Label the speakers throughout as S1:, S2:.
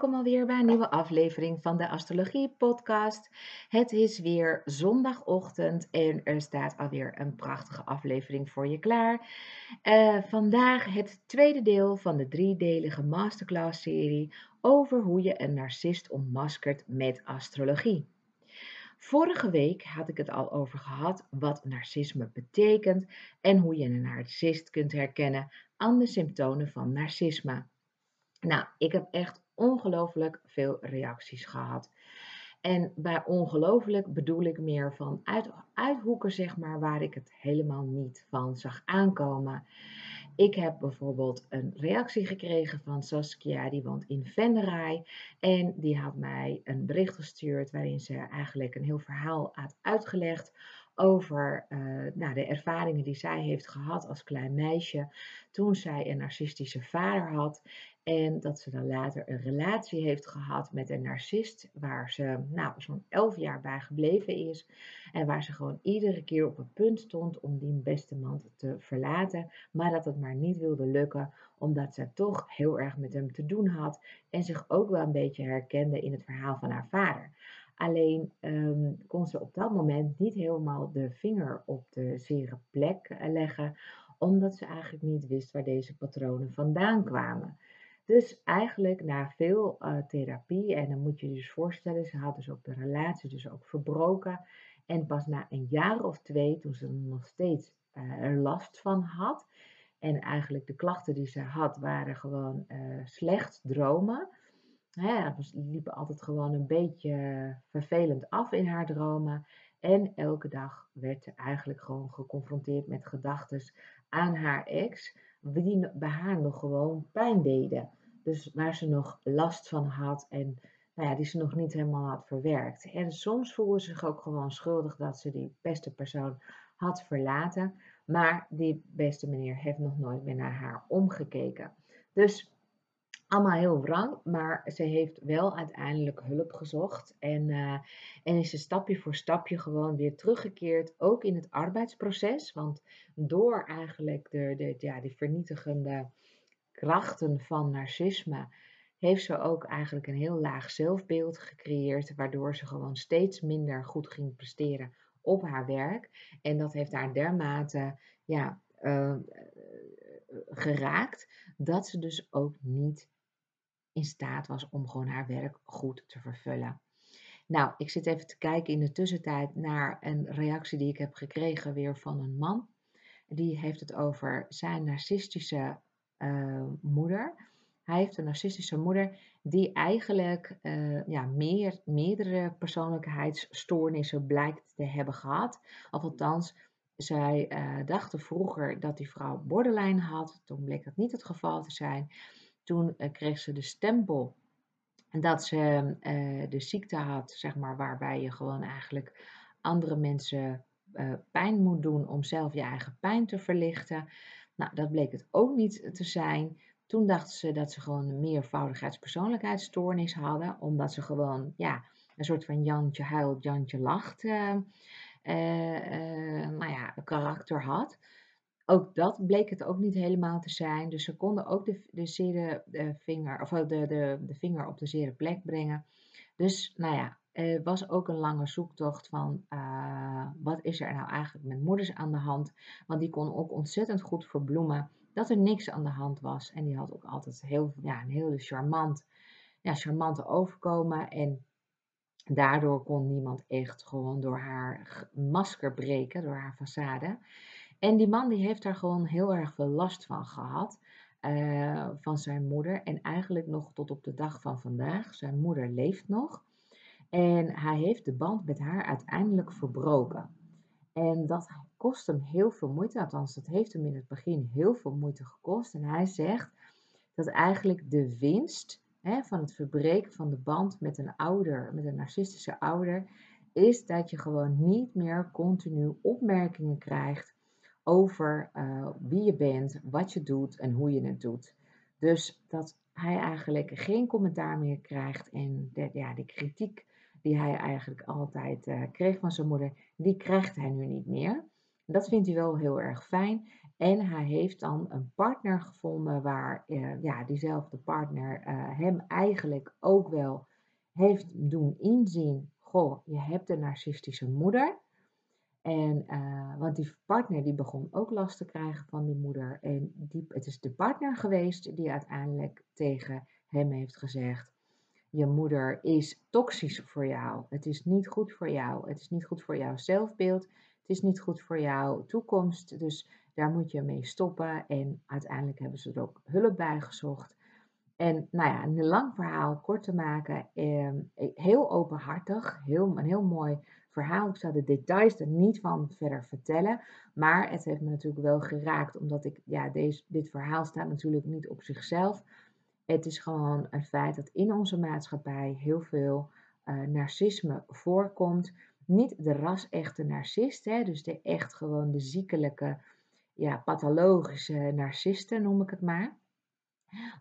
S1: Welkom alweer bij een nieuwe aflevering van de Astrologie Podcast. Het is weer zondagochtend en er staat alweer een prachtige aflevering voor je klaar. Uh, vandaag het tweede deel van de driedelige masterclass-serie over hoe je een narcist ontmaskert met astrologie. Vorige week had ik het al over gehad wat narcisme betekent en hoe je een narcist kunt herkennen aan de symptomen van narcisme. Nou, ik heb echt ongelooflijk veel reacties gehad. En bij ongelooflijk bedoel ik meer van uit, uithoeken, zeg maar, waar ik het helemaal niet van zag aankomen. Ik heb bijvoorbeeld een reactie gekregen van Saskia, die woont in Venray. En die had mij een bericht gestuurd waarin ze eigenlijk een heel verhaal had uitgelegd over uh, nou, de ervaringen die zij heeft gehad als klein meisje toen zij een narcistische vader had. En dat ze dan later een relatie heeft gehad met een narcist, waar ze nou, zo'n elf jaar bij gebleven is. En waar ze gewoon iedere keer op het punt stond om die beste man te verlaten. Maar dat het maar niet wilde lukken, omdat ze toch heel erg met hem te doen had. En zich ook wel een beetje herkende in het verhaal van haar vader. Alleen um, kon ze op dat moment niet helemaal de vinger op de zere plek eh, leggen, omdat ze eigenlijk niet wist waar deze patronen vandaan kwamen. Dus eigenlijk na veel uh, therapie, en dan moet je je dus voorstellen, ze had dus ook de relatie dus ook verbroken. En pas na een jaar of twee, toen ze er nog steeds er last van had, en eigenlijk de klachten die ze had, waren gewoon slecht dromen. Hè, liepen altijd gewoon een beetje vervelend af in haar dromen. En elke dag werd ze eigenlijk gewoon geconfronteerd met gedachten aan haar ex, die bij haar nog gewoon pijn deden. Dus waar ze nog last van had en nou ja, die ze nog niet helemaal had verwerkt. En soms voelde ze zich ook gewoon schuldig dat ze die beste persoon had verlaten. Maar die beste meneer heeft nog nooit meer naar haar omgekeken. Dus allemaal heel wrang, maar ze heeft wel uiteindelijk hulp gezocht en, uh, en is ze stapje voor stapje gewoon weer teruggekeerd, ook in het arbeidsproces. Want door eigenlijk de, de, ja, die vernietigende krachten van narcisme heeft ze ook eigenlijk een heel laag zelfbeeld gecreëerd, waardoor ze gewoon steeds minder goed ging presteren op haar werk. En dat heeft haar dermate ja, uh, geraakt dat ze dus ook niet in staat was om gewoon haar werk goed te vervullen. Nou, ik zit even te kijken in de tussentijd naar een reactie die ik heb gekregen weer van een man. Die heeft het over zijn narcistische uh, moeder. Hij heeft een narcistische moeder die eigenlijk uh, ja, meer, meerdere persoonlijkheidsstoornissen blijkt te hebben gehad. Of althans, zij uh, dachten vroeger dat die vrouw borderline had. Toen bleek dat niet het geval te zijn. Toen uh, kreeg ze de stempel dat ze de ziekte had, zeg maar, waarbij je gewoon eigenlijk andere mensen pijn moet doen om zelf je eigen pijn te verlichten. Nou, dat bleek het ook niet te zijn. Toen dachten ze dat ze gewoon een meervoudigheidspersoonlijkheidsstoornis hadden, omdat ze gewoon ja, een soort van Jantje huilt, Jantje lacht, uh, nou ja, karakter had. Ook dat bleek het ook niet helemaal te zijn. Dus ze konden ook de, de, zere, de, vinger, of de, de, de vinger op de zere plek brengen. Dus nou ja, er was ook een lange zoektocht van uh, wat is er nou eigenlijk met moeders aan de hand. Want die kon ook ontzettend goed verbloemen dat er niks aan de hand was. En die had ook altijd heel, ja, een hele charmant, ja, charmante overkomen. En daardoor kon niemand echt gewoon door haar masker breken, door haar façade. En die man die heeft daar gewoon heel erg veel last van gehad. Uh, van zijn moeder. En eigenlijk nog tot op de dag van vandaag. Zijn moeder leeft nog. En hij heeft de band met haar uiteindelijk verbroken. En dat kost hem heel veel moeite, althans dat heeft hem in het begin heel veel moeite gekost. En hij zegt dat eigenlijk de winst hè, van het verbreken van de band met een ouder, met een narcistische ouder, is dat je gewoon niet meer continu opmerkingen krijgt over uh, wie je bent, wat je doet en hoe je het doet. Dus dat hij eigenlijk geen commentaar meer krijgt en de, ja, de kritiek die hij eigenlijk altijd uh, kreeg van zijn moeder, die krijgt hij nu niet meer. Dat vindt hij wel heel erg fijn. En hij heeft dan een partner gevonden waar uh, ja, diezelfde partner hem eigenlijk ook wel heeft doen inzien. Goh, je hebt een narcistische moeder. En, uh, want die partner die begon ook last te krijgen van die moeder. En die, het is de partner geweest die uiteindelijk tegen hem heeft gezegd: Je moeder is toxisch voor jou. Het is niet goed voor jou. Het is niet goed voor jouw zelfbeeld. Het is niet goed voor jouw toekomst. Dus daar moet je mee stoppen. En uiteindelijk hebben ze er ook hulp bij gezocht. En nou ja, een lang verhaal kort te maken, eh, heel openhartig, heel, een heel mooi verhaal. Ik zou de details er niet van verder vertellen, maar het heeft me natuurlijk wel geraakt, omdat ik, ja, deze, dit verhaal staat natuurlijk niet op zichzelf. Het is gewoon een feit dat in onze maatschappij heel veel uh, narcisme voorkomt. Niet de ras-echte narcist, hè, dus de echt gewoon de ziekelijke, ja, pathologische narcisten noem ik het maar.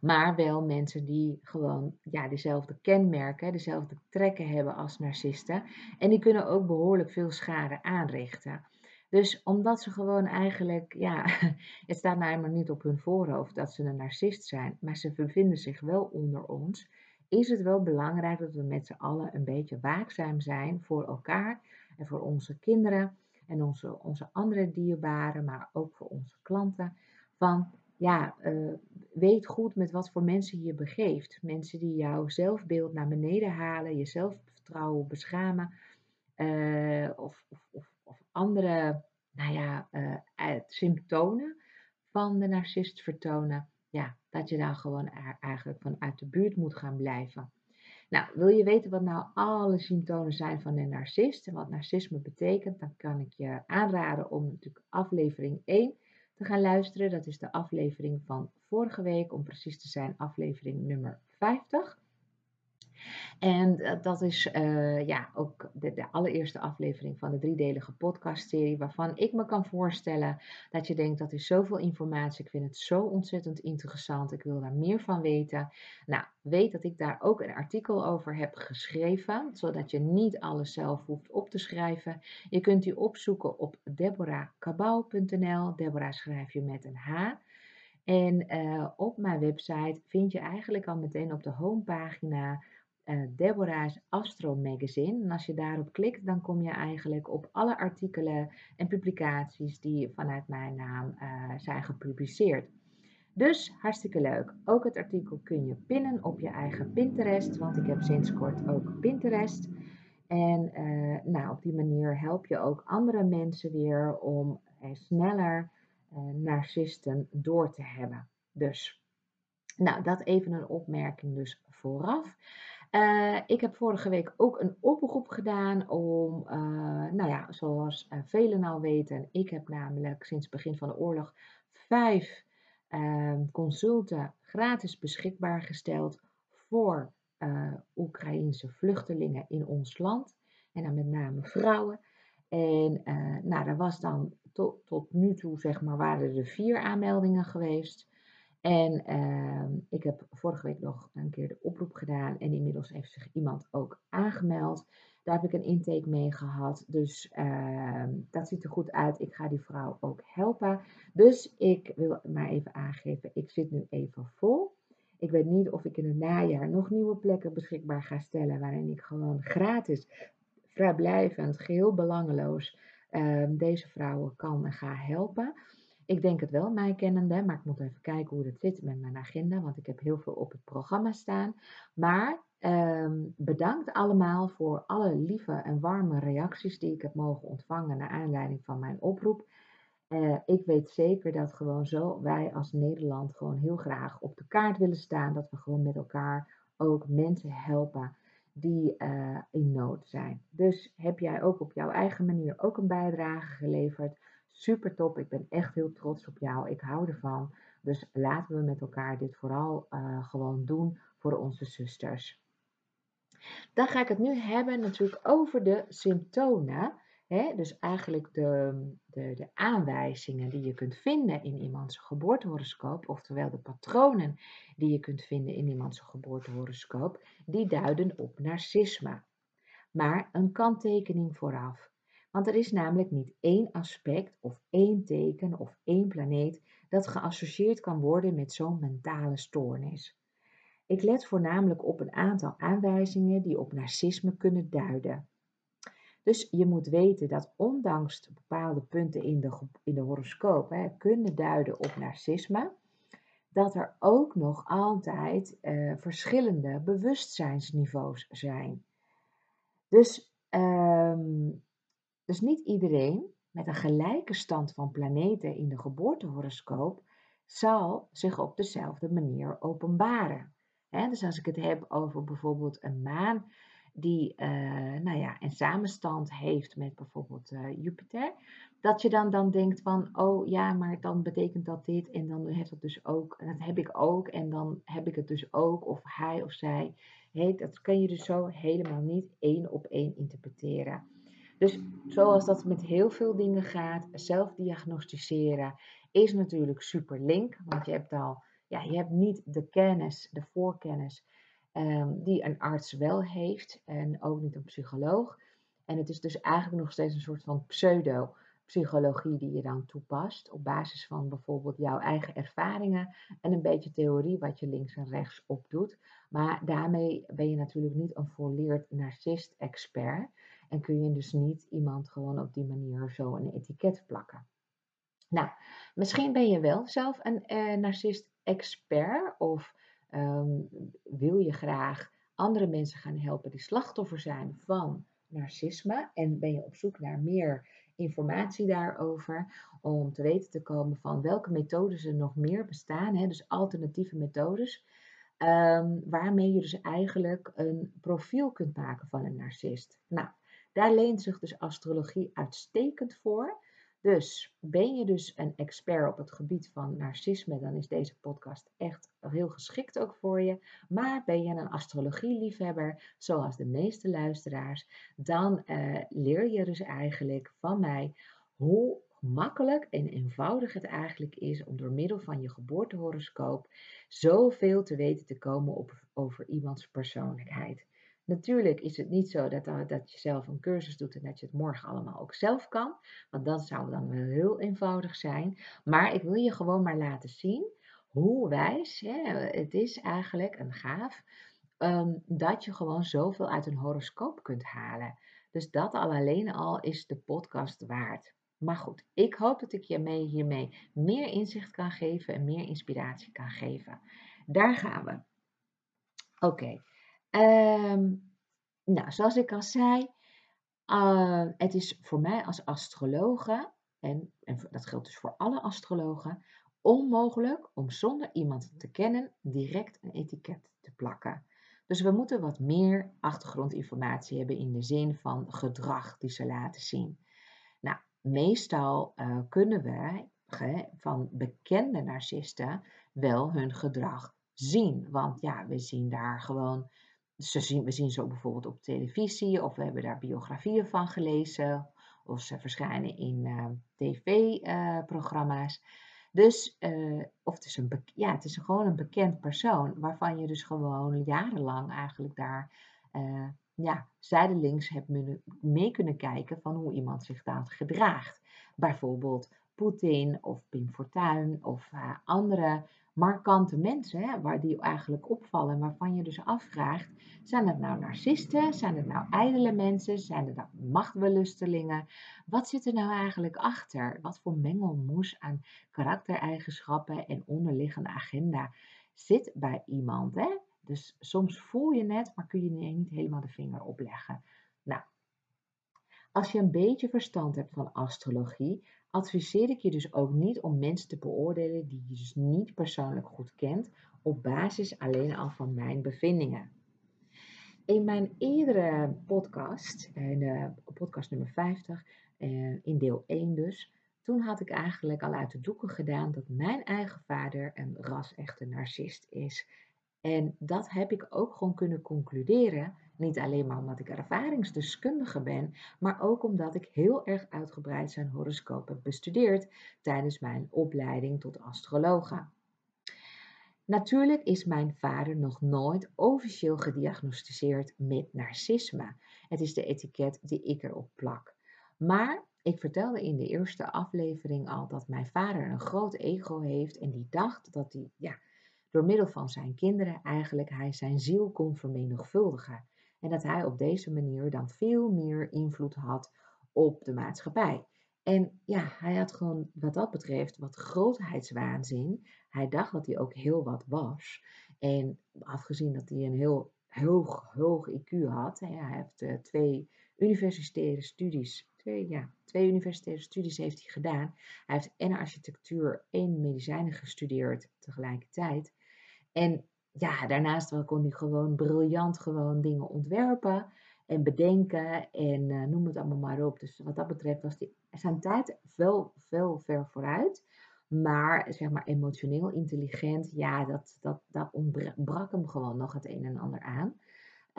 S1: Maar wel mensen die gewoon ja, dezelfde kenmerken, dezelfde trekken hebben als narcisten. En die kunnen ook behoorlijk veel schade aanrichten. Dus omdat ze gewoon eigenlijk, ja, het staat nou niet op hun voorhoofd dat ze een narcist zijn, maar ze bevinden zich wel onder ons, is het wel belangrijk dat we met z'n allen een beetje waakzaam zijn voor elkaar en voor onze kinderen en onze, onze andere dierbaren, maar ook voor onze klanten. Van ja, uh, weet goed met wat voor mensen je begeeft. Mensen die jouw zelfbeeld naar beneden halen, je zelfvertrouwen beschamen. Uh, of, of, of, andere nou ja, uh, symptomen van de narcist vertonen. Ja, dat je dan gewoon eigenlijk vanuit de buurt moet gaan blijven. Nou, wil je weten wat nou alle symptomen zijn van een narcist en wat narcisme betekent, dan kan ik je aanraden om natuurlijk aflevering 1 te gaan luisteren. Dat is de aflevering van vorige week, om precies te zijn, aflevering nummer 50. En dat is uh, ja, ook de, allereerste aflevering van de driedelige podcastserie, waarvan ik me kan voorstellen dat je denkt dat is zoveel informatie, ik vind het zo ontzettend interessant, ik wil daar meer van weten. Nou, weet dat ik daar ook een artikel over heb geschreven, zodat je niet alles zelf hoeft op te schrijven. Je kunt die opzoeken op deborahkabau.nl, Deborah schrijf je met een H. En uh, op mijn website vind je eigenlijk al meteen op de homepagina Deborah's Astro Magazine. En als je daarop klikt, dan kom je eigenlijk op alle artikelen en publicaties die vanuit mijn naam uh, zijn gepubliceerd. Dus hartstikke leuk. Ook het artikel kun je pinnen op je eigen Pinterest, want ik heb sinds kort ook Pinterest. En uh, nou, op die manier help je ook andere mensen weer om sneller narcisten door te hebben. Dus, nou, dat even een opmerking dus vooraf. Uh, ik heb vorige week ook een oproep gedaan om, uh, nou ja, zoals uh, velen al weten, ik heb namelijk sinds het begin van de oorlog vijf ehm, consulten gratis beschikbaar gesteld voor Oekraïense vluchtelingen in ons land. En dan met name vrouwen. En nou, er was dan tot, tot nu toe, zeg maar, waren er vier aanmeldingen geweest. En uh, ik heb vorige week nog een keer de oproep gedaan en inmiddels heeft zich iemand ook aangemeld. Daar heb ik een intake mee gehad, dus uh, dat ziet er goed uit. Ik ga die vrouw ook helpen. Dus ik wil maar even aangeven, ik zit nu even vol. Ik weet niet of ik in het najaar nog nieuwe plekken beschikbaar ga stellen waarin ik gewoon gratis, vrijblijvend, geheel belangeloos uh, deze vrouwen kan en ga helpen. Ik denk het wel, mij kennende, maar ik moet even kijken hoe dat zit met mijn agenda, want ik heb heel veel op het programma staan. Maar eh, bedankt allemaal voor alle lieve en warme reacties die ik heb mogen ontvangen naar aanleiding van mijn oproep. Uh, ik weet zeker dat gewoon zo wij als Nederland gewoon heel graag op de kaart willen staan. Dat we gewoon met elkaar ook mensen helpen die uh, in nood zijn. Dus heb jij ook op jouw eigen manier ook een bijdrage geleverd? Super top. Ik ben echt heel trots op jou. Ik hou ervan. Dus laten we met elkaar dit vooral uh, gewoon doen voor onze zusters. Dan ga ik het nu hebben natuurlijk over de symptomen. Hè? Dus eigenlijk de, de, de aanwijzingen die je kunt vinden in iemands geboortehoroscoop, oftewel de patronen die je kunt vinden in iemands geboortehoroscoop, die duiden op narcisme. Maar een kanttekening vooraf. Want er is namelijk niet één aspect of één teken of één planeet dat geassocieerd kan worden met zo'n mentale stoornis. Ik let voornamelijk op een aantal aanwijzingen die op narcisme kunnen duiden. Dus je moet weten dat ondanks bepaalde punten in de, in de horoscoop hè, kunnen duiden op narcisme, dat er ook nog altijd uh, verschillende bewustzijnsniveaus zijn. Dus, um, dus niet iedereen met een gelijke stand van planeten in de geboortehoroscoop zal zich op dezelfde manier openbaren. dus als ik het heb over bijvoorbeeld een maan die uh, nou ja, een samenstand heeft met bijvoorbeeld uh, Jupiter, dat je dan, dan denkt van, oh ja, maar dan betekent dat dit en dan heeft dat dus ook, en dat heb ik ook en dan heb ik het dus ook, of hij of zij. Dat kan je dus zo helemaal niet één op één interpreteren. Dus zoals dat met heel veel dingen gaat, zelf diagnosticeren is natuurlijk super link, want je hebt al, ja, je hebt niet de kennis, de voorkennis Ehm, die een arts wel heeft en ook niet een psycholoog. En het is dus eigenlijk nog steeds een soort van pseudo-psychologie die je dan toepast op basis van bijvoorbeeld jouw eigen ervaringen en een beetje theorie wat je links en rechts opdoet. Maar daarmee ben je natuurlijk niet een volleerd narcist-expert en kun je dus niet iemand gewoon op die manier zo een etiket plakken. Nou, misschien ben je wel zelf een eh, narcist-expert of Ehm, wil je graag andere mensen gaan helpen die slachtoffer zijn van narcisme en ben je op zoek naar meer informatie daarover om te weten te komen van welke methodes er nog meer bestaan, hè, dus alternatieve methodes, ehm, waarmee je dus eigenlijk een profiel kunt maken van een narcist. Nou, daar leent zich dus astrologie uitstekend voor. Dus ben je dus een expert op het gebied van narcisme, dan is deze podcast echt heel geschikt ook voor je. Maar ben je een astrologieliefhebber, zoals de meeste luisteraars, dan uh, leer je dus eigenlijk van mij hoe makkelijk en eenvoudig het eigenlijk is om door middel van je geboortehoroscoop zoveel te weten te komen op, over iemands persoonlijkheid. Natuurlijk is het niet zo dat, dat je zelf een cursus doet en dat je het morgen allemaal ook zelf kan. Want dat zou dan wel heel eenvoudig zijn. Maar ik wil je gewoon maar laten zien hoe wijs hè, het is eigenlijk een gaaf. Ehm, dat je gewoon zoveel uit een horoscoop kunt halen. Dus dat al alleen al is de podcast waard. Maar goed, ik hoop dat ik je mee, hiermee meer inzicht kan geven en meer inspiratie kan geven. Daar gaan we. Oké. Ehm, nou, zoals ik al zei, uh, het is voor mij als astrologe, en, en dat geldt dus voor alle astrologen, onmogelijk om zonder iemand te kennen direct een etiket te plakken. Dus we moeten wat meer achtergrondinformatie hebben in de zin van gedrag die ze laten zien. Nou, meestal uh, kunnen we van bekende narcisten wel hun gedrag zien. Want ja, we zien daar gewoon ze zien, we zien ze bijvoorbeeld op televisie of we hebben daar biografieën van gelezen of ze verschijnen in uh, tv-programma's. dus, uh, of het is, een, ja, het is gewoon een bekend persoon waarvan je dus gewoon jarenlang eigenlijk daar uh, ja, zijdelings hebt mee kunnen kijken van hoe iemand zich dan gedraagt. Bijvoorbeeld Poetin of Pim Fortuyn of andere markante mensen, hè, waar die eigenlijk opvallen, waarvan je dus afvraagt, zijn het nou narcisten, zijn het nou ijdele mensen, zijn het nou machtbelustelingen? Wat zit er nou eigenlijk achter? Wat voor mengelmoes aan karaktereigenschappen en onderliggende agenda zit bij iemand? Hè? Dus soms voel je het, maar kun je niet helemaal de vinger opleggen. Nou, als je een beetje verstand hebt van astrologie, adviseer ik je dus ook niet om mensen te beoordelen die je dus niet persoonlijk goed kent, op basis alleen al van mijn bevindingen. In mijn eerdere podcast, in uh, podcast nummer 50, uh, in deel 1 dus, toen had ik eigenlijk al uit de doeken gedaan dat mijn eigen vader een ras-echte narcist is. En dat heb ik ook gewoon kunnen concluderen niet alleen maar omdat ik ervaringsdeskundige ben, maar ook omdat ik heel erg uitgebreid zijn horoscoop heb bestudeerd tijdens mijn opleiding tot astrologe. Natuurlijk is mijn vader nog nooit officieel gediagnosticeerd met narcisme. Het is de etiket die ik erop plak. Maar ik vertelde in de eerste aflevering al dat mijn vader een groot ego heeft en die dacht dat hij, ja, door middel van zijn kinderen eigenlijk hij zijn ziel kon vermenigvuldigen. En dat hij op deze manier dan veel meer invloed had op de maatschappij. En ja, hij had gewoon wat dat betreft wat grootheidswaanzin. Hij dacht dat hij ook heel wat was. En afgezien dat hij een heel hoog, hoog IQ had. Hij heeft uh, twee universitaire studies, twee, ja, twee universitaire studies heeft hij gedaan. Hij heeft en architectuur en medicijnen gestudeerd tegelijkertijd. En ja, daarnaast kon hij gewoon briljant gewoon dingen ontwerpen en bedenken en uh, noem het allemaal maar op. Dus wat dat betreft was die, zijn tijd wel veel ver vooruit. Maar zeg maar emotioneel intelligent, ja, dat, dat, dat ontbrak hem gewoon nog het een en ander aan.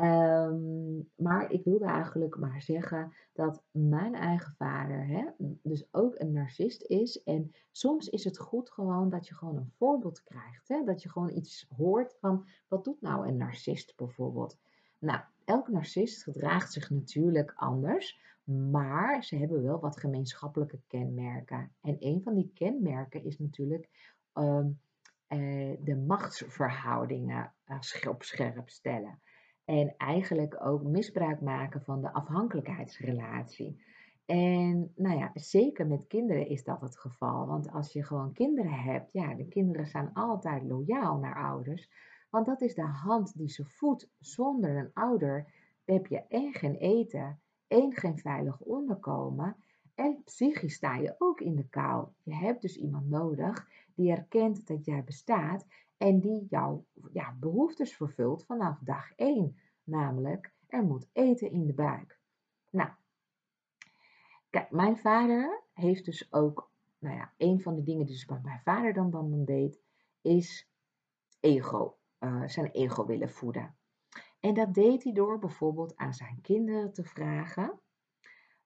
S1: Um, maar ik wilde eigenlijk maar zeggen dat mijn eigen vader hè, dus ook een narcist is. En soms is het goed gewoon dat je gewoon een voorbeeld krijgt. Hè? Dat je gewoon iets hoort van wat doet nou een narcist bijvoorbeeld. Nou, elke narcist gedraagt zich natuurlijk anders, maar ze hebben wel wat gemeenschappelijke kenmerken. En een van die kenmerken is natuurlijk um, uh, de machtsverhoudingen op scherp stellen. En eigenlijk ook misbruik maken van de afhankelijkheidsrelatie. En nou ja, zeker met kinderen is dat het geval. Want als je gewoon kinderen hebt, ja, de kinderen zijn altijd loyaal naar ouders. Want dat is de hand die ze voedt. Zonder een ouder heb je één geen eten, één geen veilig onderkomen. En psychisch sta je ook in de kou. Je hebt dus iemand nodig die erkent dat jij bestaat en die jouw ja, behoeftes vervult vanaf dag 1. Namelijk, er moet eten in de buik. Nou, kijk, mijn vader heeft dus ook, nou ja, een van de dingen die dus mijn vader dan, dan, deed, is ego, uh, zijn ego willen voeden. En dat deed hij door bijvoorbeeld aan zijn kinderen te vragen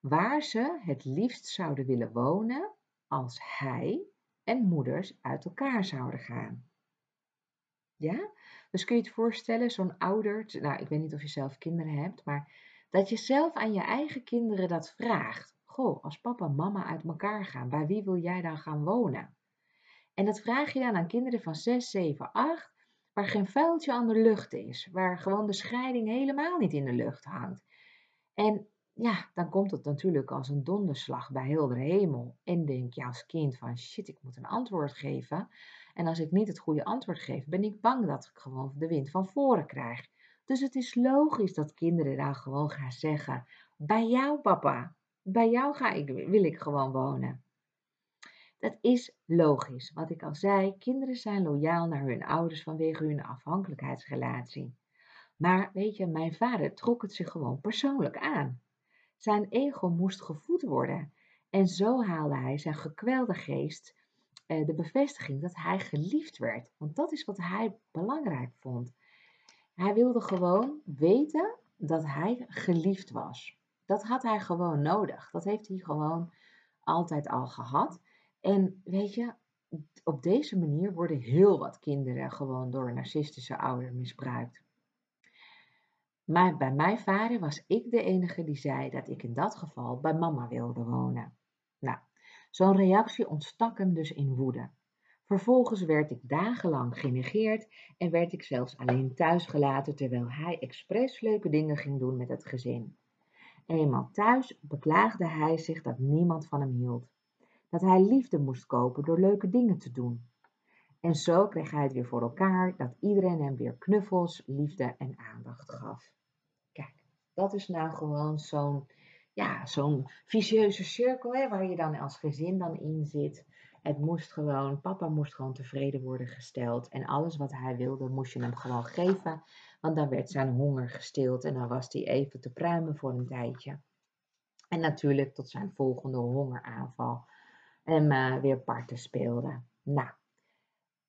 S1: waar ze het liefst zouden willen wonen als hij en moeders uit elkaar zouden gaan. Ja? Dus kun je het voorstellen, zo'n ouder, nou ik weet niet of je zelf kinderen hebt, maar dat je zelf aan je eigen kinderen dat vraagt. Goh, als papa en mama uit elkaar gaan, bij wie wil jij dan gaan wonen? En dat vraag je dan aan kinderen van 6, 7, 8, waar geen vuiltje aan de lucht is, waar gewoon de scheiding helemaal niet in de lucht hangt. En ja, dan komt het natuurlijk als een donderslag bij heel de hemel. En denk je als kind van shit, ik moet een antwoord geven. En als ik niet het goede antwoord geef, ben ik bang dat ik gewoon de wind van voren krijg. Dus het is logisch dat kinderen dan gewoon gaan zeggen: Bij jou, papa, bij jou ga ik, wil ik gewoon wonen. Dat is logisch. Wat ik al zei, kinderen zijn loyaal naar hun ouders vanwege hun afhankelijkheidsrelatie. Maar weet je, mijn vader trok het zich gewoon persoonlijk aan. Zijn ego moest gevoed worden. En zo haalde hij zijn gekwelde geest de bevestiging dat hij geliefd werd. Want dat is wat hij belangrijk vond. Hij wilde gewoon weten dat hij geliefd was. Dat had hij gewoon nodig. Dat heeft hij gewoon altijd al gehad. En weet je, op deze manier worden heel wat kinderen gewoon door een narcistische ouder misbruikt. Maar bij mijn vader was ik de enige die zei dat ik in dat geval bij mama wilde wonen. Nou, zo'n reactie ontstak hem dus in woede. Vervolgens werd ik dagenlang genegeerd en werd ik zelfs alleen thuis gelaten terwijl hij expres leuke dingen ging doen met het gezin. Eenmaal thuis beklaagde hij zich dat niemand van hem hield. Dat hij liefde moest kopen door leuke dingen te doen. En zo kreeg hij het weer voor elkaar dat iedereen hem weer knuffels, liefde en aandacht gaf. Kijk, dat is nou gewoon zo'n ja, zo'n vicieuze cirkel hè, waar je dan als gezin dan in zit. Het moest gewoon, papa moest gewoon tevreden worden gesteld. En alles wat hij wilde, moest je hem gewoon geven. Want dan werd zijn honger gestild en dan was hij even te pruimen voor een tijdje. En natuurlijk tot zijn volgende hongeraanval. En uh, weer parten speelde. Nou,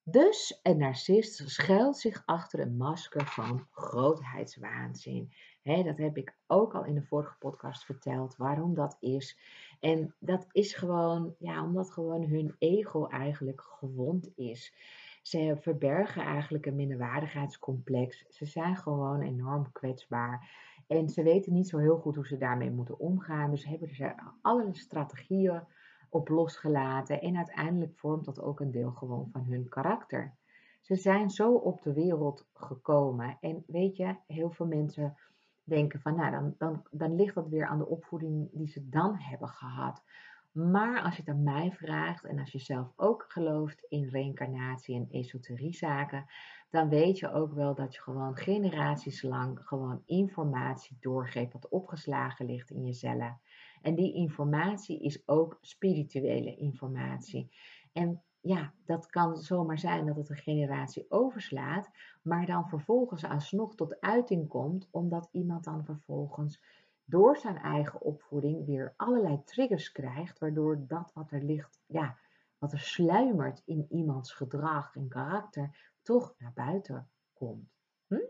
S1: dus een narcist schuilt zich achter een masker van grootheidswaanzin. Dat heb ik ook al in de vorige podcast verteld, waarom dat is. En dat is gewoon, ja, omdat gewoon hun ego eigenlijk gewond is. Ze verbergen eigenlijk een minderwaardigheidscomplex. Ze zijn gewoon enorm kwetsbaar. En ze weten niet zo heel goed hoe ze daarmee moeten omgaan. Dus hebben ze allerlei strategieën op losgelaten. En uiteindelijk vormt dat ook een deel gewoon van hun karakter. Ze zijn zo op de wereld gekomen. En weet je, heel veel mensen denken van, nou, dan, dan, dan ligt dat weer aan de opvoeding die ze dan hebben gehad. Maar als je het aan mij vraagt en als je zelf ook gelooft in reïncarnatie en esoteriezaken, dan weet je ook wel dat je gewoon generaties lang gewoon informatie doorgeeft wat opgeslagen ligt in je cellen. En die informatie is ook spirituele informatie. En ja, dat kan zomaar zijn dat het een generatie overslaat, maar dan vervolgens alsnog tot uiting komt, omdat iemand dan vervolgens door zijn eigen opvoeding weer allerlei triggers krijgt, waardoor dat wat er ligt, ja, wat er sluimert in iemands gedrag en karakter, toch naar buiten komt. Hm?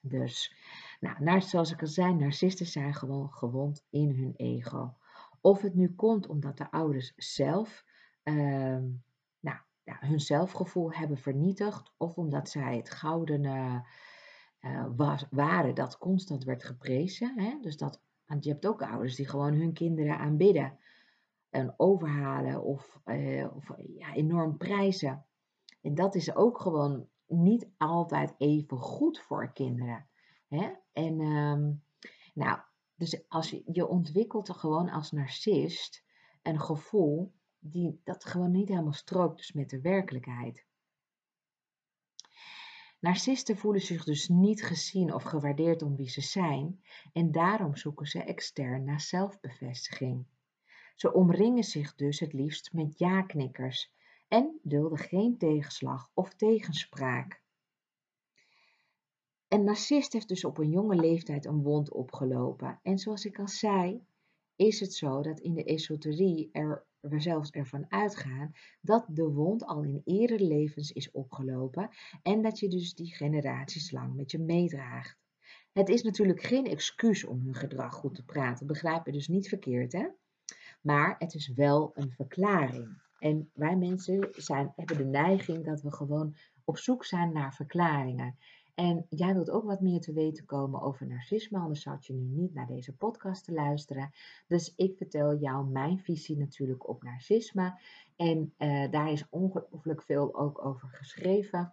S1: Dus, nou, zoals ik al zei, narcisten zijn gewoon gewond in hun ego. Of het nu komt omdat de ouders zelf nou, hun zelfgevoel hebben vernietigd, of omdat zij het gouden uh, was, waren dat constant werd geprezen. Hè? Dus dat, want je hebt ook ouders die gewoon hun kinderen aanbidden en overhalen of, uh, of ja, enorm prijzen. En dat is ook gewoon niet altijd even goed voor kinderen. Hè? En um, nou, dus als je, je ontwikkelt er gewoon als narcist een gevoel die dat gewoon niet helemaal strookt dus met de werkelijkheid. Narcisten voelen zich dus niet gezien of gewaardeerd om wie ze zijn en daarom zoeken ze extern naar zelfbevestiging. Ze omringen zich dus het liefst met ja-knikkers en dulden geen tegenslag of tegenspraak. Een narcist heeft dus op een jonge leeftijd een wond opgelopen. En zoals ik al zei, is het zo dat in de esoterie er we zelfs ervan uitgaan dat de wond al in eerdere levens is opgelopen en dat je dus die generaties lang met je meedraagt. Het is natuurlijk geen excuus om hun gedrag goed te praten, begrijp je dus niet verkeerd hè? Maar het is wel een verklaring. En wij mensen zijn, hebben de neiging dat we gewoon op zoek zijn naar verklaringen. En jij wilt ook wat meer te weten komen over narcisme, anders zou je nu niet naar deze podcast te luisteren. Dus ik vertel jou mijn visie natuurlijk op narcisme. En uh, daar is ongelooflijk veel ook over geschreven.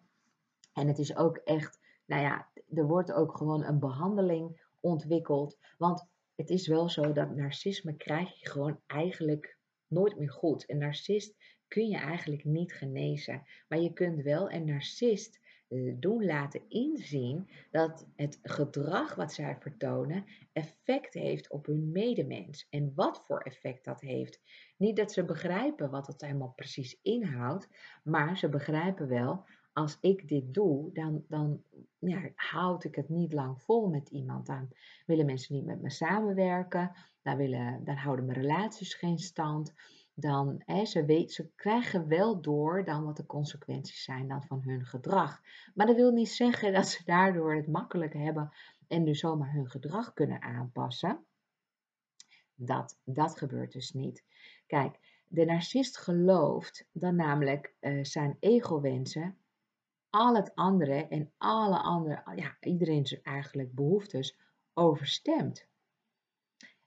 S1: En het is ook echt, nou ja, er wordt ook gewoon een behandeling ontwikkeld. Want het is wel zo dat narcisme krijg je gewoon eigenlijk nooit meer goed. Een narcist kun je eigenlijk niet genezen. Maar je kunt wel een narcist eh, doen laten inzien dat het gedrag wat zij vertonen effect heeft op hun medemens. En wat voor effect dat heeft. Niet dat ze begrijpen wat het helemaal precies inhoudt, maar ze begrijpen wel, als ik dit doe, dan, dan ja, houd ik het niet lang vol met iemand. Dan willen mensen niet met me samenwerken, dan, willen, dan houden mijn relaties geen stand dan hè, ze, weet, ze krijgen wel door dan wat de consequenties zijn dan van hun gedrag. Maar dat wil niet zeggen dat ze daardoor het makkelijk hebben en dus zomaar hun gedrag kunnen aanpassen. Dat, dat gebeurt dus niet. Kijk, de narcist gelooft dan namelijk uh, zijn ego-wensen al het andere en alle andere, ja, iedereen zijn eigenlijk behoeftes overstemt.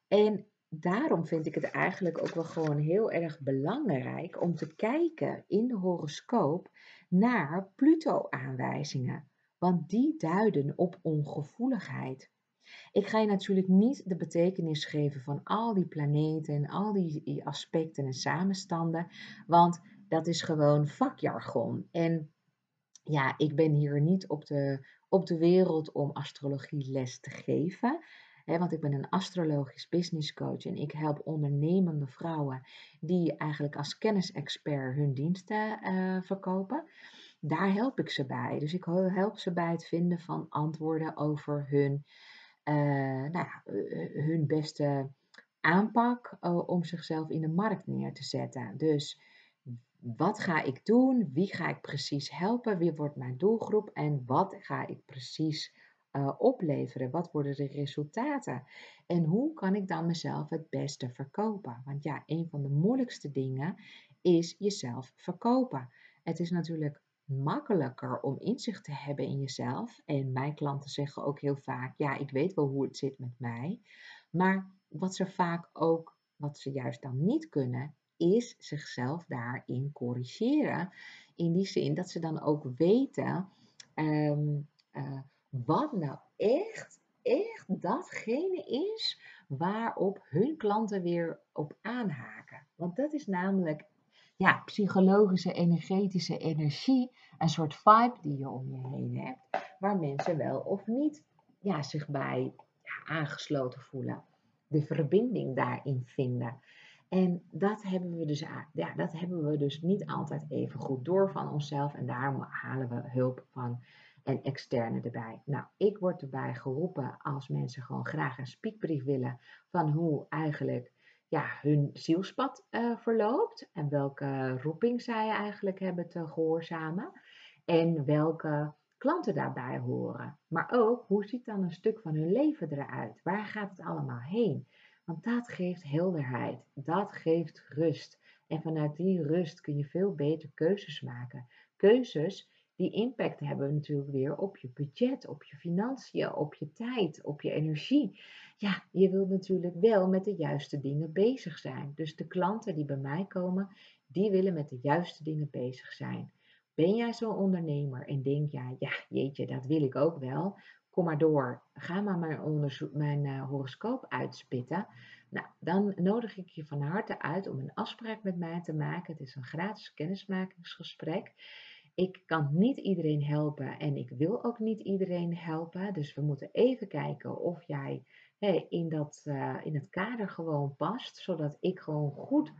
S1: En daarom vind ik het eigenlijk ook wel gewoon heel erg belangrijk om te kijken in de horoscoop naar Pluto-aanwijzingen, want die duiden op ongevoeligheid. Ik ga je natuurlijk niet de betekenis geven van al die planeten en al die aspecten en samenstanden, want dat is gewoon vakjargon. En ja, ik ben hier niet op de, op de wereld om astrologie les te geven want ik ben een astrologisch business coach en ik help ondernemende vrouwen die eigenlijk als kennisexpert hun diensten uh, verkopen. Daar help ik ze bij. Dus ik help ze bij het vinden van antwoorden over hun, uh, nou eh, hun beste aanpak om zichzelf in de markt neer te zetten. Dus wat ga ik doen? Wie ga ik precies helpen? Wie wordt mijn doelgroep? En wat ga ik precies uh, opleveren? Wat worden de resultaten? En hoe kan ik dan mezelf het beste verkopen? Want ja, een van de moeilijkste dingen is jezelf verkopen. Het is natuurlijk makkelijker om inzicht te hebben in jezelf. En mijn klanten zeggen ook heel vaak: ja, ik weet wel hoe het zit met mij. Maar wat ze vaak ook, wat ze juist dan niet kunnen, is zichzelf daarin corrigeren. In die zin dat ze dan ook weten ehm, eh, wat nou echt, echt datgene is waarop hun klanten weer op aanhaken. Want dat is namelijk ja, psychologische, energetische energie, een soort vibe die je om je heen hebt, waar mensen wel of niet ja, zich bij aangesloten voelen. De verbinding daarin vinden. En dat hebben, we dus, ja, dat hebben we dus niet altijd even goed door van onszelf. En daarom halen we hulp van een externe erbij. Nou, ik word erbij geroepen als mensen gewoon graag een speakbrief willen van hoe eigenlijk ja, hun zielspad uh, verloopt en welke roeping zij eigenlijk hebben te gehoorzamen en welke klanten daarbij horen. Maar ook hoe ziet dan een stuk van hun leven eruit? Waar gaat het allemaal heen? Want dat geeft helderheid, dat geeft rust. En vanuit die rust kun je veel beter keuzes maken. Keuzes die impact hebben natuurlijk weer op je budget, op je financiën, op je tijd, op je energie. Ja, je wilt natuurlijk wel met de juiste dingen bezig zijn. Dus de klanten die bij mij komen, die willen met de juiste dingen bezig zijn. Ben jij zo'n ondernemer en denk jij, ja, jeetje, dat wil ik ook wel. Kom maar door. Ga maar mijn, mijn uh, horoscoop uitspitten. Nou, dan nodig ik je van harte uit om een afspraak met mij te maken. Het is een gratis kennismakingsgesprek. Ik kan niet iedereen helpen en ik wil ook niet iedereen helpen. Dus we moeten even kijken of jij in, dat, uh, in het kader gewoon past. Zodat ik gewoon goed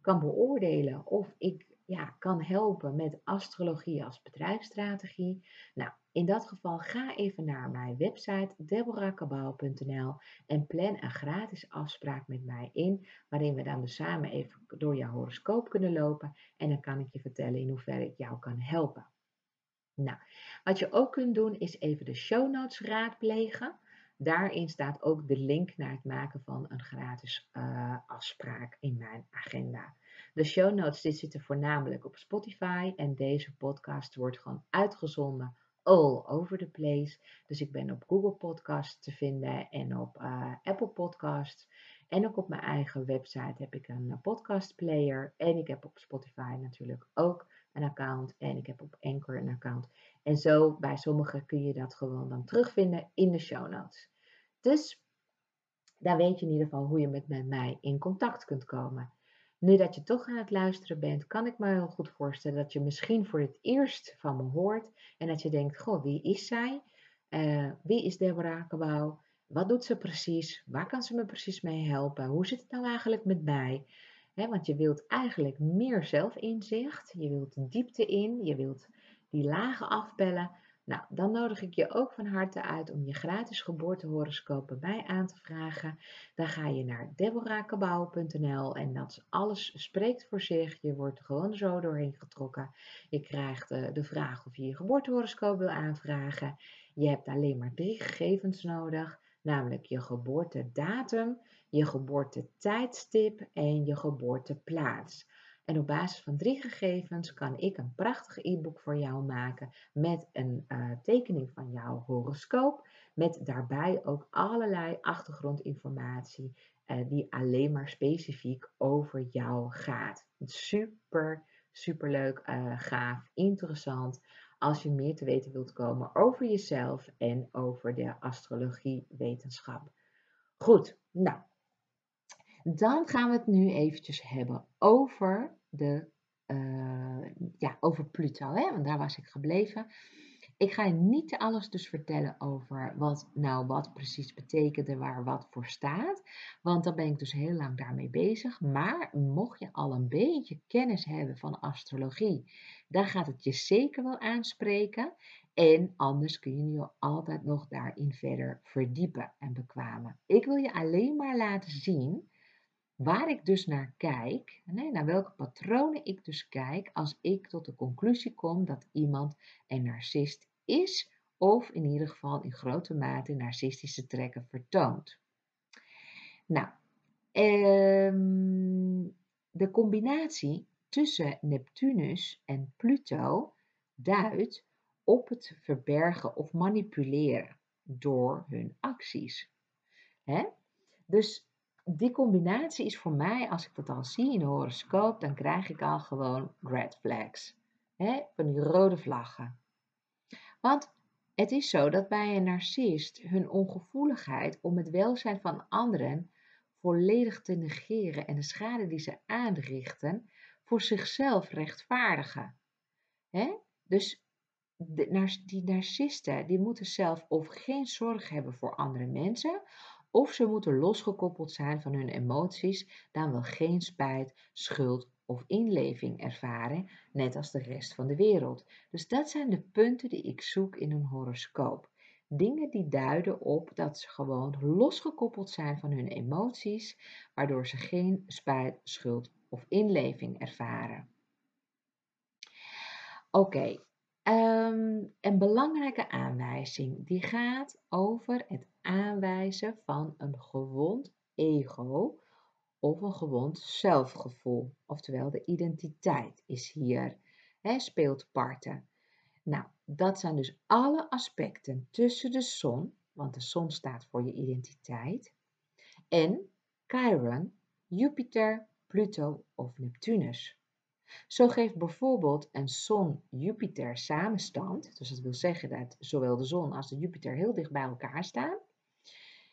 S1: kan beoordelen of ik ja, kan helpen met astrologie als bedrijfsstrategie. Nou, in dat geval ga even naar mijn website deborahkabau.nl en plan een gratis afspraak met mij in, waarin we dan dus samen even door jouw horoscoop kunnen lopen en dan kan ik je vertellen in hoeverre ik jou kan helpen. Nou, wat je ook kunt doen is even de show notes raadplegen. Daarin staat ook de link naar het maken van een gratis uh, afspraak in mijn agenda. De show notes dit zitten voornamelijk op Spotify en deze podcast wordt gewoon uitgezonden all over the place. Dus ik ben op Google Podcast te vinden en op uh, Apple Podcasts. En ook op mijn eigen website heb ik een podcast player. En ik heb op Spotify natuurlijk ook een account. En ik heb op Anchor een account. En zo bij sommigen kun je dat gewoon dan terugvinden in de show notes. Dus daar weet je in ieder geval hoe je met mij in contact kunt komen. Nu dat je toch aan het luisteren bent, kan ik me heel goed voorstellen dat je misschien voor het eerst van me hoort en dat je denkt, goh, wie is zij? Uh, wie is Deborah Kabouw? Wat doet ze precies? Waar kan ze me precies mee helpen? Hoe zit het nou eigenlijk met mij? want je wilt eigenlijk meer zelfinzicht, je wilt diepte in, je wilt die lagen afbellen. Nou, dan nodig ik je ook van harte uit om je gratis geboortehoroscoop bij mij aan te vragen. Dan ga je naar deborahkabouw.nl en dat alles spreekt voor zich. Je wordt gewoon zo doorheen getrokken. Je krijgt uh, de vraag of je je geboortehoroscoop wil aanvragen. Je hebt alleen maar drie gegevens nodig, namelijk je geboortedatum, je geboortetijdstip en je geboorteplaats. En op basis van drie gegevens kan ik een prachtig e-book voor jou maken met een uh, tekening van jouw horoscoop. Met daarbij ook allerlei achtergrondinformatie uh, die alleen maar specifiek over jou gaat. Super, super leuk, uh, gaaf, interessant. Als je meer te weten wilt komen over jezelf en over de astrologiewetenschap. Goed, nou, dan gaan we het nu eventjes hebben over, de, uh, ja, over Pluto, hè? want daar was ik gebleven. Ik ga je niet alles dus vertellen over wat nou wat precies betekent waar wat voor staat. Want dan ben ik dus heel lang daarmee bezig. Maar mocht je al een beetje kennis hebben van astrologie, dan gaat het je zeker wel aanspreken. En anders kun je je altijd nog daarin verder verdiepen en bekwamen. Ik wil je alleen maar laten zien Waar ik dus naar kijk, nee, naar welke patronen ik dus kijk als ik tot de conclusie kom dat iemand een narcist is of in ieder geval in grote mate narcistische trekken vertoont. Nou, ehm, de combinatie tussen Neptunus en Pluto duidt op het verbergen of manipuleren door hun acties. Dus die combinatie is voor mij, als ik dat al zie in de horoscoop, dan krijg ik al gewoon red flags. Hè? Van die rode vlaggen. Want het is zo dat bij een narcist hun ongevoeligheid om het welzijn van anderen volledig te negeren en de schade die ze aanrichten voor zichzelf rechtvaardigen. Hè? Dus de, die narcisten die moeten zelf of geen zorg hebben voor andere mensen, of ze moeten losgekoppeld zijn van hun emoties, dan wel geen spijt, schuld of inleving ervaren, net als de rest van de wereld. Dus dat zijn de punten die ik zoek in een horoscoop. Dingen die duiden op dat ze gewoon losgekoppeld zijn van hun emoties, waardoor ze geen spijt, schuld of inleving ervaren. Oké, ehm, een belangrijke aanwijzing die gaat over het aanwijzen van een gewond ego of een gewond zelfgevoel. Oftewel, de identiteit is hier, hè, speelt parten. Nou, dat zijn dus alle aspecten tussen de zon, want de zon staat voor je identiteit, en Chiron, Jupiter, Pluto of Neptunus. Zo geeft bijvoorbeeld een zon-Jupiter samenstand, dus dat wil zeggen dat zowel de zon als de Jupiter heel dicht bij elkaar staan,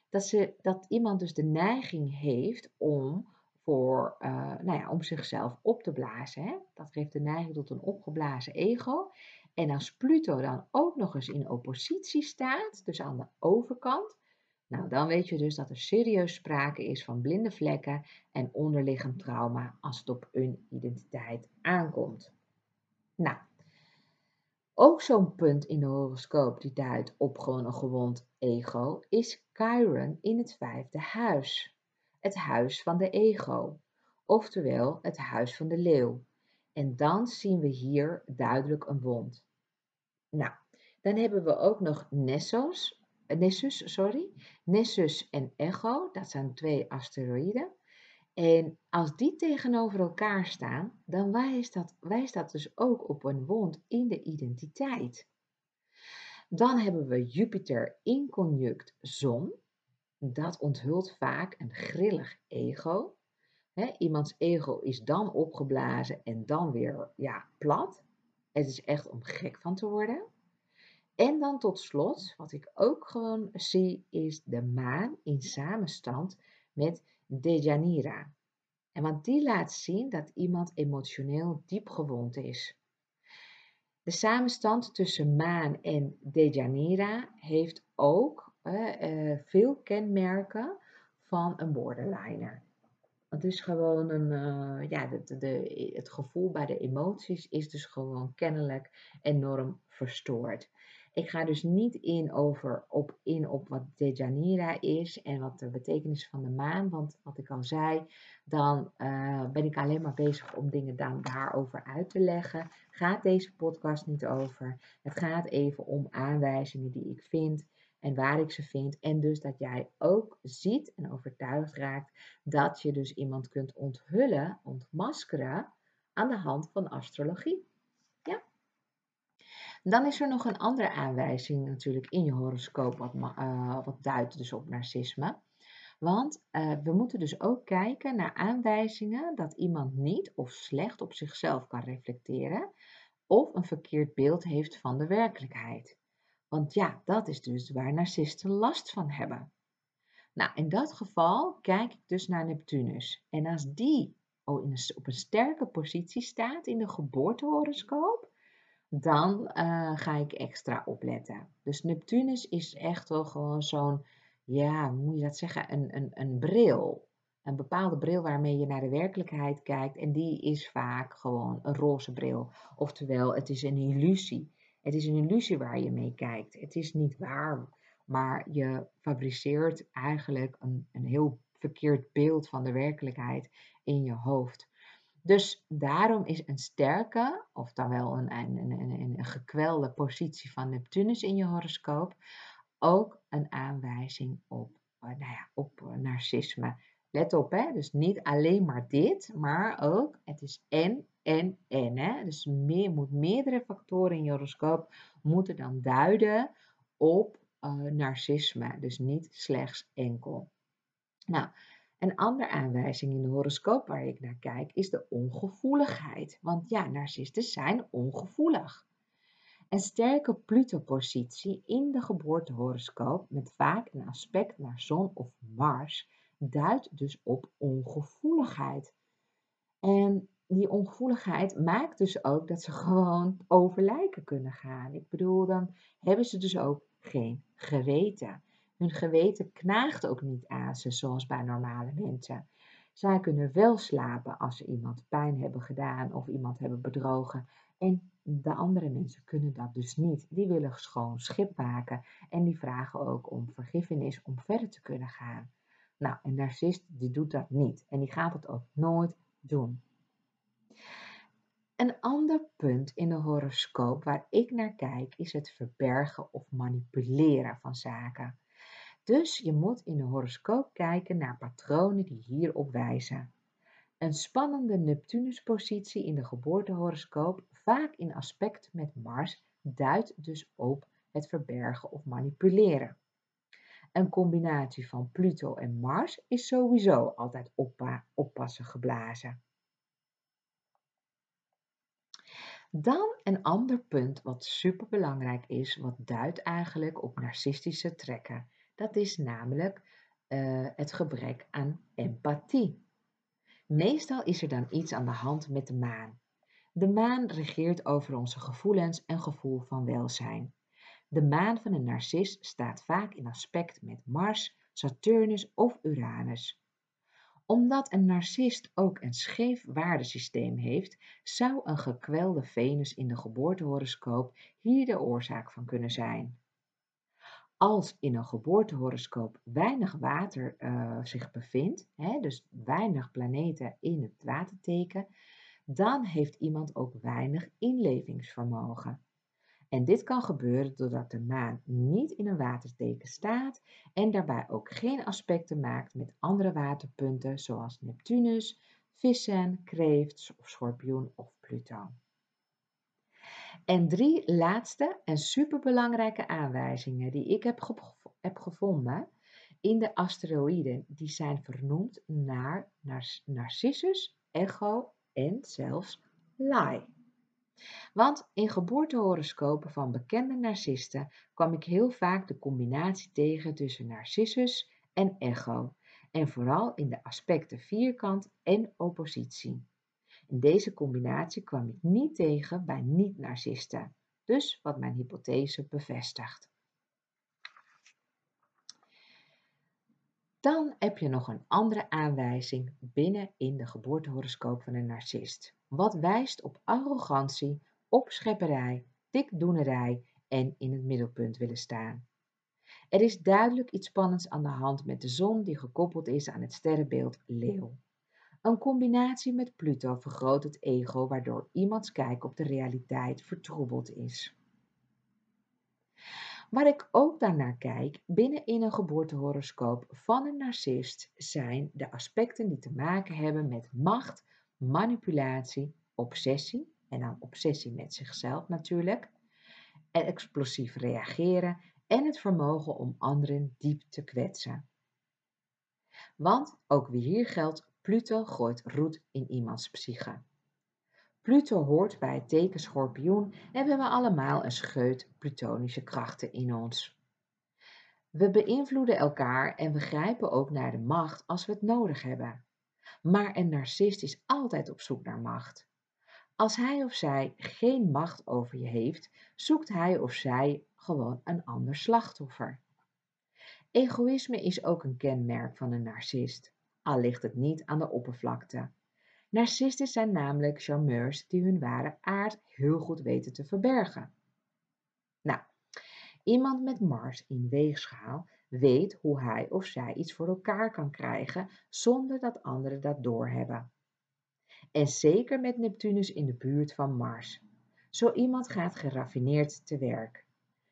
S1: dat, ze, dat iemand dus de neiging heeft om, voor, uh, nou ja, om zichzelf op te blazen. Hè? Dat geeft de neiging tot een opgeblazen ego. En als Pluto dan ook nog eens in oppositie staat, dus aan de overkant, nou dan weet je dus dat er serieus sprake is van blinde vlekken en onderliggend trauma als het op hun identiteit aankomt. Nou, ook zo'n punt in de horoscoop die duidt op gewoon een gewond ego is Chiron in het vijfde huis. Het huis van de ego, oftewel het huis van de leeuw. En dan zien we hier duidelijk een wond. Nou, dan hebben we ook nog Nessos, Nessus, sorry, Nessus en Echo, dat zijn twee asteroïden. En als die tegenover elkaar staan, dan wijst dat, wijst dat dus ook op een wond in de identiteit. Dan hebben we Jupiter in conjunct zon. Dat onthult vaak een grillig ego. iemands ego is dan opgeblazen en dan weer ja, plat. Het is echt om gek van te worden. En dan tot slot, wat ik ook gewoon zie, is de maan in samenstand met Dejanira. En want die laat zien dat iemand emotioneel diep gewond is. De samenstand tussen maan en Dejanira heeft ook uh, veel kenmerken van een borderliner. Het is gewoon een, uh, ja, de, de, het gevoel bij de emoties is dus gewoon kennelijk enorm verstoord. Ik ga dus niet in, over, op, in op wat Dejanira is en wat de betekenis van de maan. Want wat ik al zei, dan uh, ben ik alleen maar bezig om dingen dan daarover uit te leggen. Gaat deze podcast niet over. Het gaat even om aanwijzingen die ik vind en waar ik ze vind. En dus dat jij ook ziet en overtuigd raakt dat je dus iemand kunt onthullen, ontmaskeren aan de hand van astrologie. Dan is er nog een andere aanwijzing natuurlijk in je horoscoop wat, uh, wat duidt dus op narcisme. Want uh, we moeten dus ook kijken naar aanwijzingen dat iemand niet of slecht op zichzelf kan reflecteren of een verkeerd beeld heeft van de werkelijkheid. Want ja, dat is dus waar narcisten last van hebben. Nou, in dat geval kijk ik dus naar Neptunus. En als die op een sterke positie staat in de geboortehoroscoop, dan uh, ga ik extra opletten. Dus Neptunus is echt wel gewoon zo'n, ja, hoe moet je dat zeggen, een, een, een bril. Een bepaalde bril waarmee je naar de werkelijkheid kijkt. En die is vaak gewoon een roze bril. Oftewel, het is een illusie. Het is een illusie waar je mee kijkt. Het is niet waar, maar je fabriceert eigenlijk een, een heel verkeerd beeld van de werkelijkheid in je hoofd. Dus daarom is een sterke, of dan wel een, een, een, een gekwelde positie van Neptunus in je horoscoop, ook een aanwijzing op, eh, nou ja, op eh, narcisme Let op, hè? dus niet alleen maar dit, maar ook het is en, en, en. Hè? Dus meer, moet meerdere factoren in je horoscoop moeten dan duiden op uh, narcisme, dus niet slechts enkel. Nou, een andere aanwijzing in de horoscoop waar ik naar kijk is de ongevoeligheid. Want ja, narcisten zijn ongevoelig. Een sterke Pluto-positie in de geboortehoroscoop met vaak een aspect naar zon of Mars duidt dus op ongevoeligheid. En die ongevoeligheid maakt dus ook dat ze gewoon over lijken kunnen gaan. Ik bedoel, dan hebben ze dus ook geen geweten. Hun geweten knaagt ook niet aan ze zoals bij normale mensen. Zij kunnen wel slapen als ze iemand pijn hebben gedaan of iemand hebben bedrogen. En de andere mensen kunnen dat dus niet. Die willen schoon schip maken en die vragen ook om vergiffenis om verder te kunnen gaan. Nou, een narcist die doet dat niet en die gaat het ook nooit doen. Een ander punt in de horoscoop waar ik naar kijk is het verbergen of manipuleren van zaken. Dus je moet in de horoscoop kijken naar patronen die hierop wijzen. Een spannende Neptunuspositie in de geboortehoroscoop, vaak in aspect met Mars, duidt dus op het verbergen of manipuleren. Een combinatie van Pluto en Mars is sowieso altijd oppassen geblazen. Dan een ander punt wat superbelangrijk is, wat duidt eigenlijk op narcistische trekken. Dat is namelijk uh, het gebrek aan empathie. Meestal is er dan iets aan de hand met de maan. De maan regeert over onze gevoelens en gevoel van welzijn. De maan van een narcist staat vaak in aspect met Mars, Saturnus of Uranus. Omdat een narcist ook een scheef waardesysteem heeft, zou een gekwelde Venus in de geboortehoroscoop hier de oorzaak van kunnen zijn. Als in een geboortehoroscoop weinig water uh, zich bevindt, hè, dus weinig planeten in het waterteken, dan heeft iemand ook weinig inlevingsvermogen. En dit kan gebeuren doordat de maan niet in een waterteken staat en daarbij ook geen aspecten maakt met andere waterpunten zoals Neptunus, vissen, kreeft of schorpioen of Pluto. En drie laatste en superbelangrijke aanwijzingen die ik heb, heb gevonden in de asteroïden, die zijn vernoemd naar Narcissus, Echo en zelfs Lai. Want in geboortehoroscopen van bekende narcisten kwam ik heel vaak de combinatie tegen tussen Narcissus en Echo, en vooral in de aspecten vierkant en oppositie. Deze combinatie kwam ik niet tegen bij niet-narcisten, dus wat mijn hypothese bevestigt. Dan heb je nog een andere aanwijzing binnen in de geboortehoroscoop van een narcist. Wat wijst op arrogantie, opschepperij, dikdoenerij en in het middelpunt willen staan. Er is duidelijk iets spannends aan de hand met de zon die gekoppeld is aan het sterrenbeeld leeuw. Een combinatie met Pluto vergroot het ego, waardoor iemands kijk op de realiteit vertroebeld is. Waar ik ook daarnaar kijk, binnen in een geboortehoroscoop van een narcist, zijn de aspecten die te maken hebben met macht, manipulatie, obsessie, en dan obsessie met zichzelf natuurlijk, en explosief reageren en het vermogen om anderen diep te kwetsen. Want ook weer hier geldt Pluto gooit roet in iemands psyche. Pluto hoort bij het teken schorpioen en we hebben allemaal een scheut plutonische krachten in ons. We beïnvloeden elkaar en we grijpen ook naar de macht als we het nodig hebben. Maar een narcist is altijd op zoek naar macht. Als hij of zij geen macht over je heeft, zoekt hij of zij gewoon een ander slachtoffer. Egoïsme is ook een kenmerk van een narcist al ligt het niet aan de oppervlakte. Narcisten zijn namelijk charmeurs die hun ware aard heel goed weten te verbergen. Nou, iemand met Mars in weegschaal weet hoe hij of zij iets voor elkaar kan krijgen zonder dat anderen dat doorhebben. En zeker met Neptunus in de buurt van Mars. Zo iemand gaat geraffineerd te werk.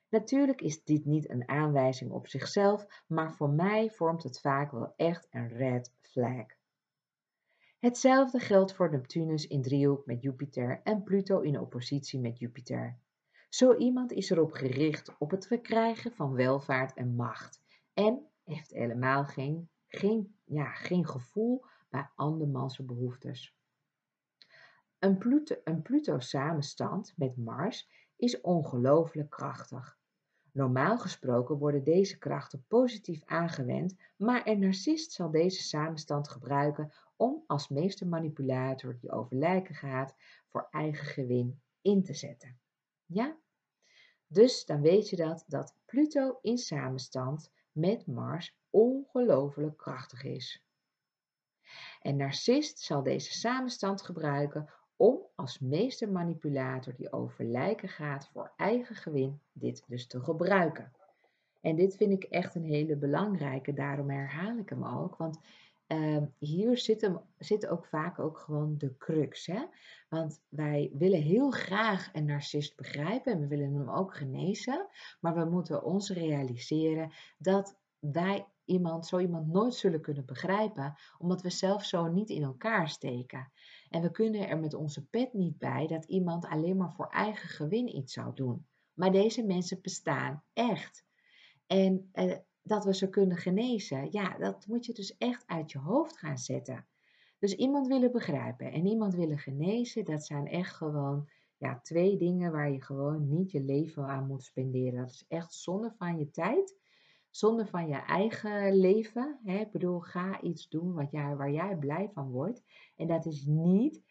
S1: Natuurlijk is dit niet een aanwijzing op zichzelf, maar voor mij vormt het vaak wel echt een red flag. Hetzelfde geldt voor Neptunus in driehoek met Jupiter en Pluto in oppositie met Jupiter. Zo iemand is erop gericht op het verkrijgen van welvaart en macht en heeft helemaal geen, geen, ja, geen gevoel bij andermans behoeftes. Een Pluto, een Pluto met Mars is ongelooflijk krachtig. Normaal gesproken worden deze krachten positief aangewend, maar een narcist zal deze samenstand gebruiken om als meestermanipulator die over lijken gaat voor eigen gewin in te zetten. Ja? Dus dan weet je dat, dat Pluto in samenstand met Mars ongelooflijk krachtig is. En narcist zal deze samenstand gebruiken om als meestermanipulator die over lijken gaat voor eigen gewin dit dus te gebruiken. En dit vind ik echt een hele belangrijke, daarom herhaal ik hem ook, want uh, hier zit, hem, zit ook vaak ook gewoon de crux. Hè? Want wij willen heel graag een narcist begrijpen en we willen hem ook genezen, maar we moeten ons realiseren dat wij iemand, zo iemand nooit zullen kunnen begrijpen, omdat we zelf zo niet in elkaar steken. En we kunnen er met onze pet niet bij dat iemand alleen maar voor eigen gewin iets zou doen. Maar deze mensen bestaan echt. En eh, dat we ze kunnen genezen, ja, dat moet je dus echt uit je hoofd gaan zetten. Dus iemand willen begrijpen en iemand willen genezen, dat zijn echt gewoon ja, twee dingen waar je gewoon niet je leven aan moet spenderen. Dat is echt zonde van je tijd zonder van je eigen leven. Hè? Ik bedoel, ga iets doen wat jij, waar jij blij van wordt. En dat is niet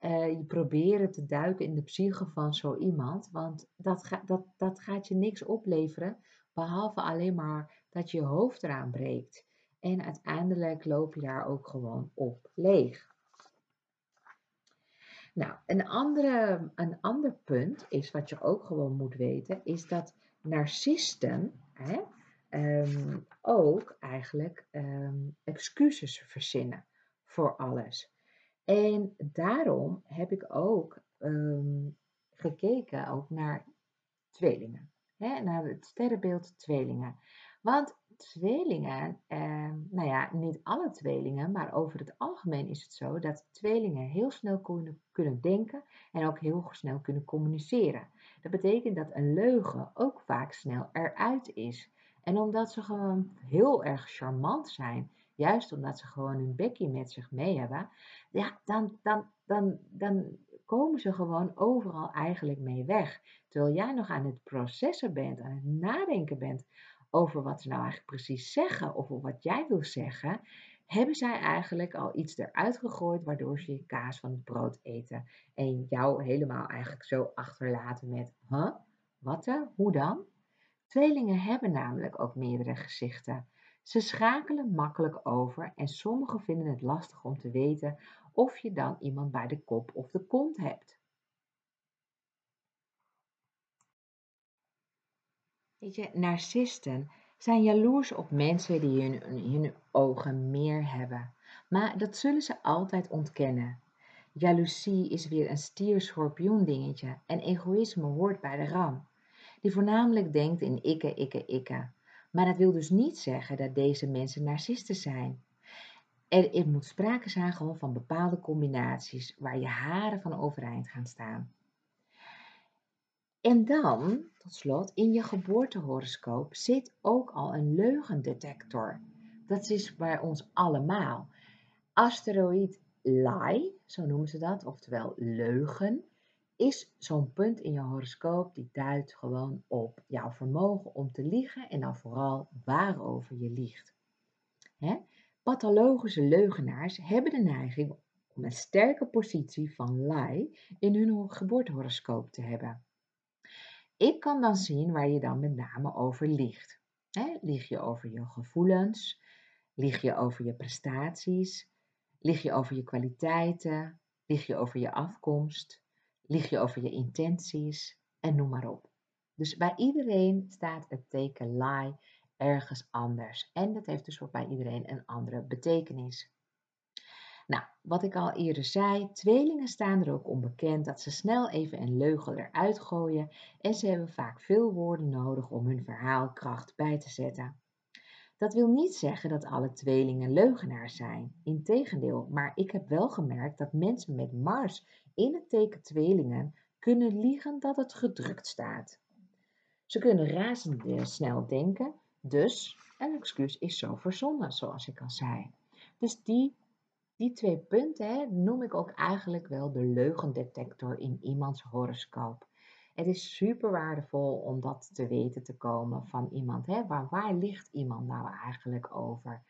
S1: uh, je proberen te duiken in de psyche van zo iemand. Want dat, ga, dat, dat gaat je niks opleveren. Behalve alleen maar dat je je hoofd eraan breekt. En uiteindelijk loop je daar ook gewoon op leeg. Nou, een, andere, een ander punt is wat je ook gewoon moet weten, is dat narcisten, hè, Ehm, ook eigenlijk um, excuses verzinnen voor alles. En daarom heb ik ook ehm, gekeken ook naar tweelingen. Hè, naar het sterrenbeeld tweelingen. Want tweelingen, nou ja, niet alle tweelingen, maar over het algemeen is het zo dat tweelingen heel snel kunnen, kunnen denken en ook heel snel kunnen communiceren. Dat betekent dat een leugen ook vaak snel eruit is. En omdat ze gewoon heel erg charmant zijn, juist omdat ze gewoon hun bekkie met zich mee hebben, ja, dan, dan, dan, dan komen ze gewoon overal eigenlijk mee weg. Terwijl jij nog aan het processen bent, aan het nadenken bent over wat ze nou eigenlijk precies zeggen of wat jij wil zeggen, hebben zij eigenlijk al iets eruit gegooid waardoor ze je kaas van het brood eten en jou helemaal eigenlijk zo achterlaten met, huh, wat dan, hoe dan? Tweelingen hebben namelijk ook meerdere gezichten. Ze schakelen makkelijk over en sommigen vinden het lastig om te weten of je dan iemand bij de kop of de kont hebt. Narcisten zijn jaloers op mensen die in hun ogen meer hebben. Maar dat zullen ze altijd ontkennen. Jaloezie is weer een stier-schorpioen dingetje en egoïsme hoort bij de ram die voornamelijk denkt in ikke, ikke, ikke. Maar dat wil dus niet zeggen dat deze mensen narcisten zijn. Er, moet sprake zijn van bepaalde combinaties waar je haren van overeind gaan staan. En dan, tot slot, in je geboortehoroscoop zit ook al een leugendetector. Dat is bij ons allemaal. Asteroïd Lai, zo noemen ze dat, oftewel leugen, is zo'n punt in je horoscoop die duidt gewoon op jouw vermogen om te liegen en dan vooral waarover je liegt. Hè? Pathologische leugenaars hebben de neiging om een sterke positie van lie in hun geboortehoroscoop te hebben. Ik kan dan zien waar je dan met name over liegt. Hè? Lieg je over je gevoelens? Lieg je over je prestaties? Lieg je over je kwaliteiten? Lieg je over je afkomst? Lieg je over je intenties en noem maar op. Dus bij iedereen staat het teken lie ergens anders. En dat heeft dus voor bij iedereen een andere betekenis. Nou, wat ik al eerder zei, tweelingen staan er ook onbekend dat ze snel even een leugen eruit gooien en ze hebben vaak veel woorden nodig om hun verhaal kracht bij te zetten. Dat wil niet zeggen dat alle tweelingen leugenaars zijn. Integendeel, maar ik heb wel gemerkt dat mensen met Mars in het teken tweelingen kunnen liegen dat het gedrukt staat. Ze kunnen razendsnel denken, dus een excuus is zo verzonnen, zoals ik al zei. Dus die, die twee punten hè, noem ik ook eigenlijk wel de leugendetector in iemands horoscoop. Het is super waardevol om dat te weten te komen van iemand. Hè? Waar, waar ligt iemand nou eigenlijk over?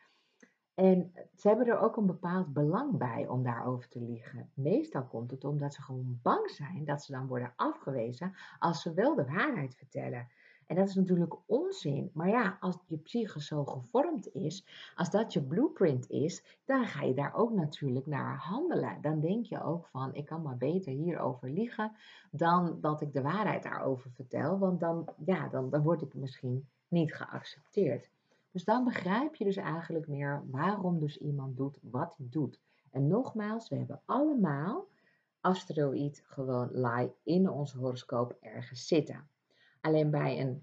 S1: En ze hebben er ook een bepaald belang bij om daarover te liegen. Meestal komt het omdat ze gewoon bang zijn dat ze dan worden afgewezen als ze wel de waarheid vertellen. En dat is natuurlijk onzin. Maar ja, als je psyche zo gevormd is, als dat je blueprint is, dan ga je daar ook natuurlijk naar handelen. Dan denk je ook van, ik kan maar beter hierover liegen dan dat ik de waarheid daarover vertel. Want dan, ja, dan, dan word ik misschien niet geaccepteerd. Dus dan begrijp je dus eigenlijk meer waarom dus iemand doet wat hij doet. En nogmaals, we hebben allemaal asteroïd gewoon lie in ons horoscoop ergens zitten. Alleen bij een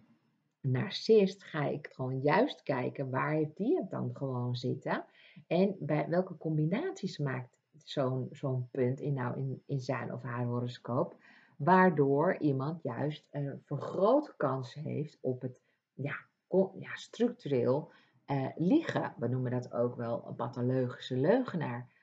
S1: narcist ga ik gewoon juist kijken waar heeft die het dan gewoon zitten. En bij welke combinaties maakt zo'n zo'n punt in, nou in, in zijn of haar horoscoop. Waardoor iemand juist een vergrote kans heeft op het ja, ja, structureel uh, liegen. We noemen dat ook wel een pathologische leugenaar.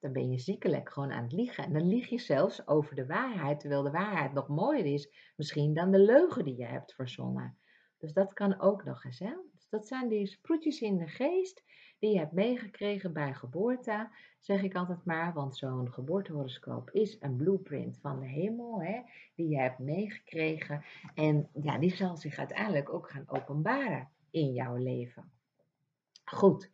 S1: Dan ben je ziekelijk gewoon aan het liegen. En dan lieg je zelfs over de waarheid, terwijl de waarheid nog mooier is misschien dan de leugen die je hebt verzonnen. Dus dat kan ook nog eens. Hè? Dus dat zijn die sproetjes in de geest die je hebt meegekregen bij geboorte, zeg ik altijd maar. Want zo'n geboortehoroscoop is een blueprint van de hemel, hè, die je hebt meegekregen. En ja, die zal zich uiteindelijk ook gaan openbaren in jouw leven. Goed,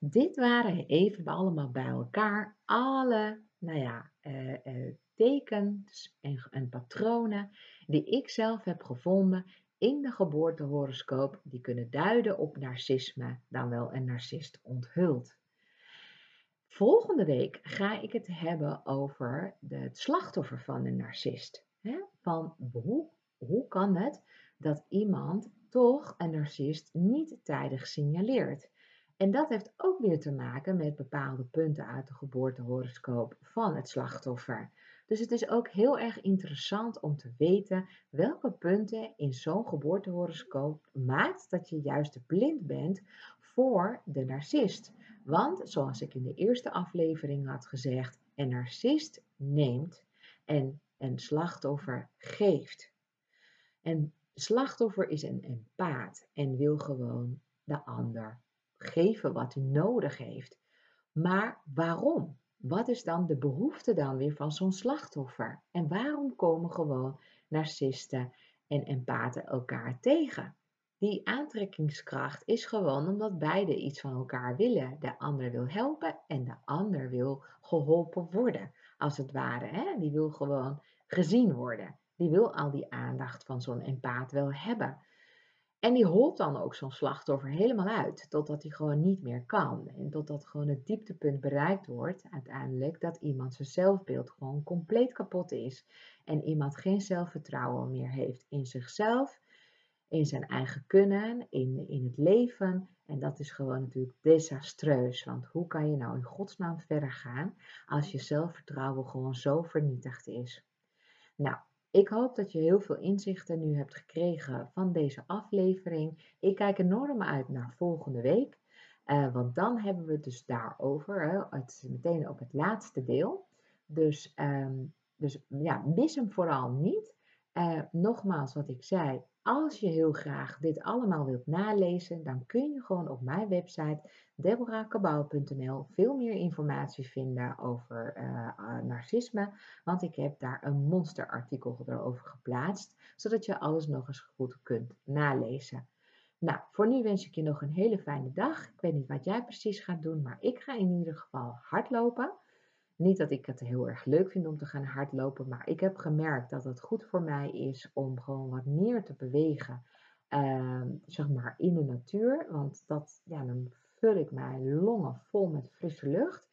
S1: dit waren even allemaal bij elkaar alle, nou ja, uh, uh, tekens en, en, patronen die ik zelf heb gevonden in de geboortehoroscoop die kunnen duiden op narcisme, dan wel een narcist onthult. Volgende week ga ik het hebben over het slachtoffer van een narcist. Van hoe, hoe kan het dat iemand toch een narcist niet tijdig signaleert? En dat heeft ook weer te maken met bepaalde punten uit de geboortehoroscoop van het slachtoffer. Dus het is ook heel erg interessant om te weten welke punten in zo'n geboortehoroscoop maakt dat je juist blind bent voor de narcist. Want zoals ik in de eerste aflevering had gezegd, een narcist neemt en een slachtoffer geeft. En slachtoffer is een empaat en wil gewoon de ander geven wat hij nodig heeft. Maar waarom? Wat is dan de behoefte dan weer van zo'n slachtoffer? En waarom komen gewoon narcisten en empathen elkaar tegen? Die aantrekkingskracht is gewoon omdat beide iets van elkaar willen. De ander wil helpen en de ander wil geholpen worden, als het ware. Hè? Die wil gewoon gezien worden. Die wil al die aandacht van zo'n empaat wel hebben. En die holt dan ook zo'n slachtoffer helemaal uit, totdat hij gewoon niet meer kan. En totdat gewoon het dieptepunt bereikt wordt, uiteindelijk, dat iemand zijn zelfbeeld gewoon compleet kapot is. En iemand geen zelfvertrouwen meer heeft in zichzelf, in zijn eigen kunnen, in, in het leven. En dat is gewoon natuurlijk desastreus. Want hoe kan je nou in godsnaam verder gaan als je zelfvertrouwen gewoon zo vernietigd is? Nou, ik hoop dat je heel veel inzichten nu hebt gekregen van deze aflevering. Ik kijk enorm uit naar volgende week. Uh, want dan hebben we het dus daarover. Hè. Het is meteen ook het laatste deel. Dus, um, dus ja, mis hem vooral niet. Uh, nogmaals wat ik zei, als je heel graag dit allemaal wilt nalezen, dan kun je gewoon op mijn website deborahkabau.nl veel meer informatie vinden over uh, narcisme, want ik heb daar een monsterartikel erover geplaatst, zodat je alles nog eens goed kunt nalezen. Nou, voor nu wens ik je nog een hele fijne dag. Ik weet niet wat jij precies gaat doen, maar ik ga in ieder geval hardlopen. Niet dat ik het heel erg leuk vind om te gaan hardlopen, maar ik heb gemerkt dat het goed voor mij is om gewoon wat meer te bewegen, uh, zeg maar in de natuur. Want dat, ja, dan vul ik mijn longen vol met frisse lucht.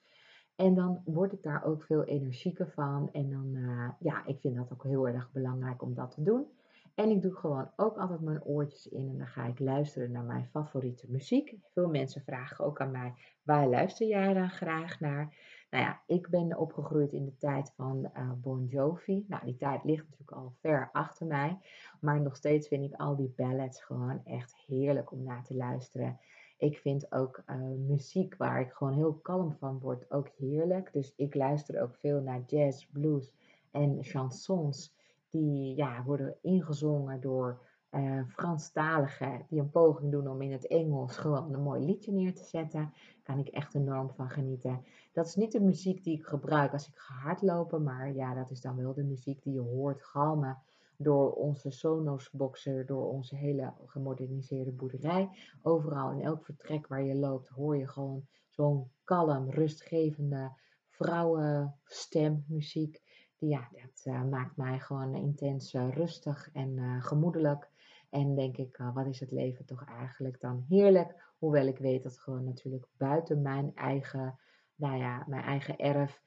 S1: En dan word ik daar ook veel energieker van. En dan, uh, ja, ik vind dat ook heel erg belangrijk om dat te doen. En ik doe gewoon ook altijd mijn oortjes in en dan ga ik luisteren naar mijn favoriete muziek. Veel mensen vragen ook aan mij, waar luister jij dan graag naar? Nou ja, ik ben opgegroeid in de tijd van uh, Bon Jovi. Nou, die tijd ligt natuurlijk al ver achter mij. Maar nog steeds vind ik al die ballads gewoon echt heerlijk om naar te luisteren. Ik vind ook uh, muziek waar ik gewoon heel kalm van word ook heerlijk. Dus ik luister ook veel naar jazz, blues en chansons die ja, worden ingezongen door uh, Franstaligen die een poging doen om in het Engels gewoon een mooi liedje neer te zetten. Kan ik echt enorm van genieten. Dat is niet de muziek die ik gebruik als ik ga hardlopen, maar ja, dat is dan wel de muziek die je hoort galmen door onze Sonos-boxer, door onze hele gemoderniseerde boerderij. Overal in elk vertrek waar je loopt hoor je gewoon zo'n kalm, rustgevende vrouwenstemmuziek ja, dat uh, maakt mij gewoon intens uh, rustig en gemoedelijk. En denk ik, wat is het leven toch eigenlijk dan heerlijk. Hoewel ik weet dat gewoon natuurlijk buiten mijn eigen, nou ja, mijn eigen erf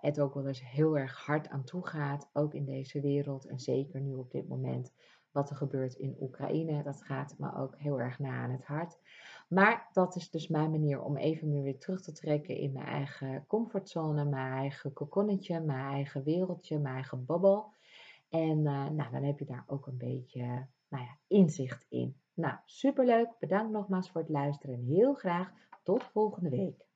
S1: het ook wel eens heel erg hard aan toe gaat. Ook in deze wereld en zeker nu op dit moment wat er gebeurt in Oekraïne. Dat gaat me ook heel erg na aan het hart. Maar dat is dus mijn manier om even weer terug te trekken in mijn eigen comfortzone, mijn eigen kokonnetje, mijn eigen wereldje, mijn eigen babbel. En uh, nou, dan heb je daar ook een beetje nou ja, inzicht in. Nou, superleuk. Bedankt nogmaals voor het luisteren en heel graag tot volgende week.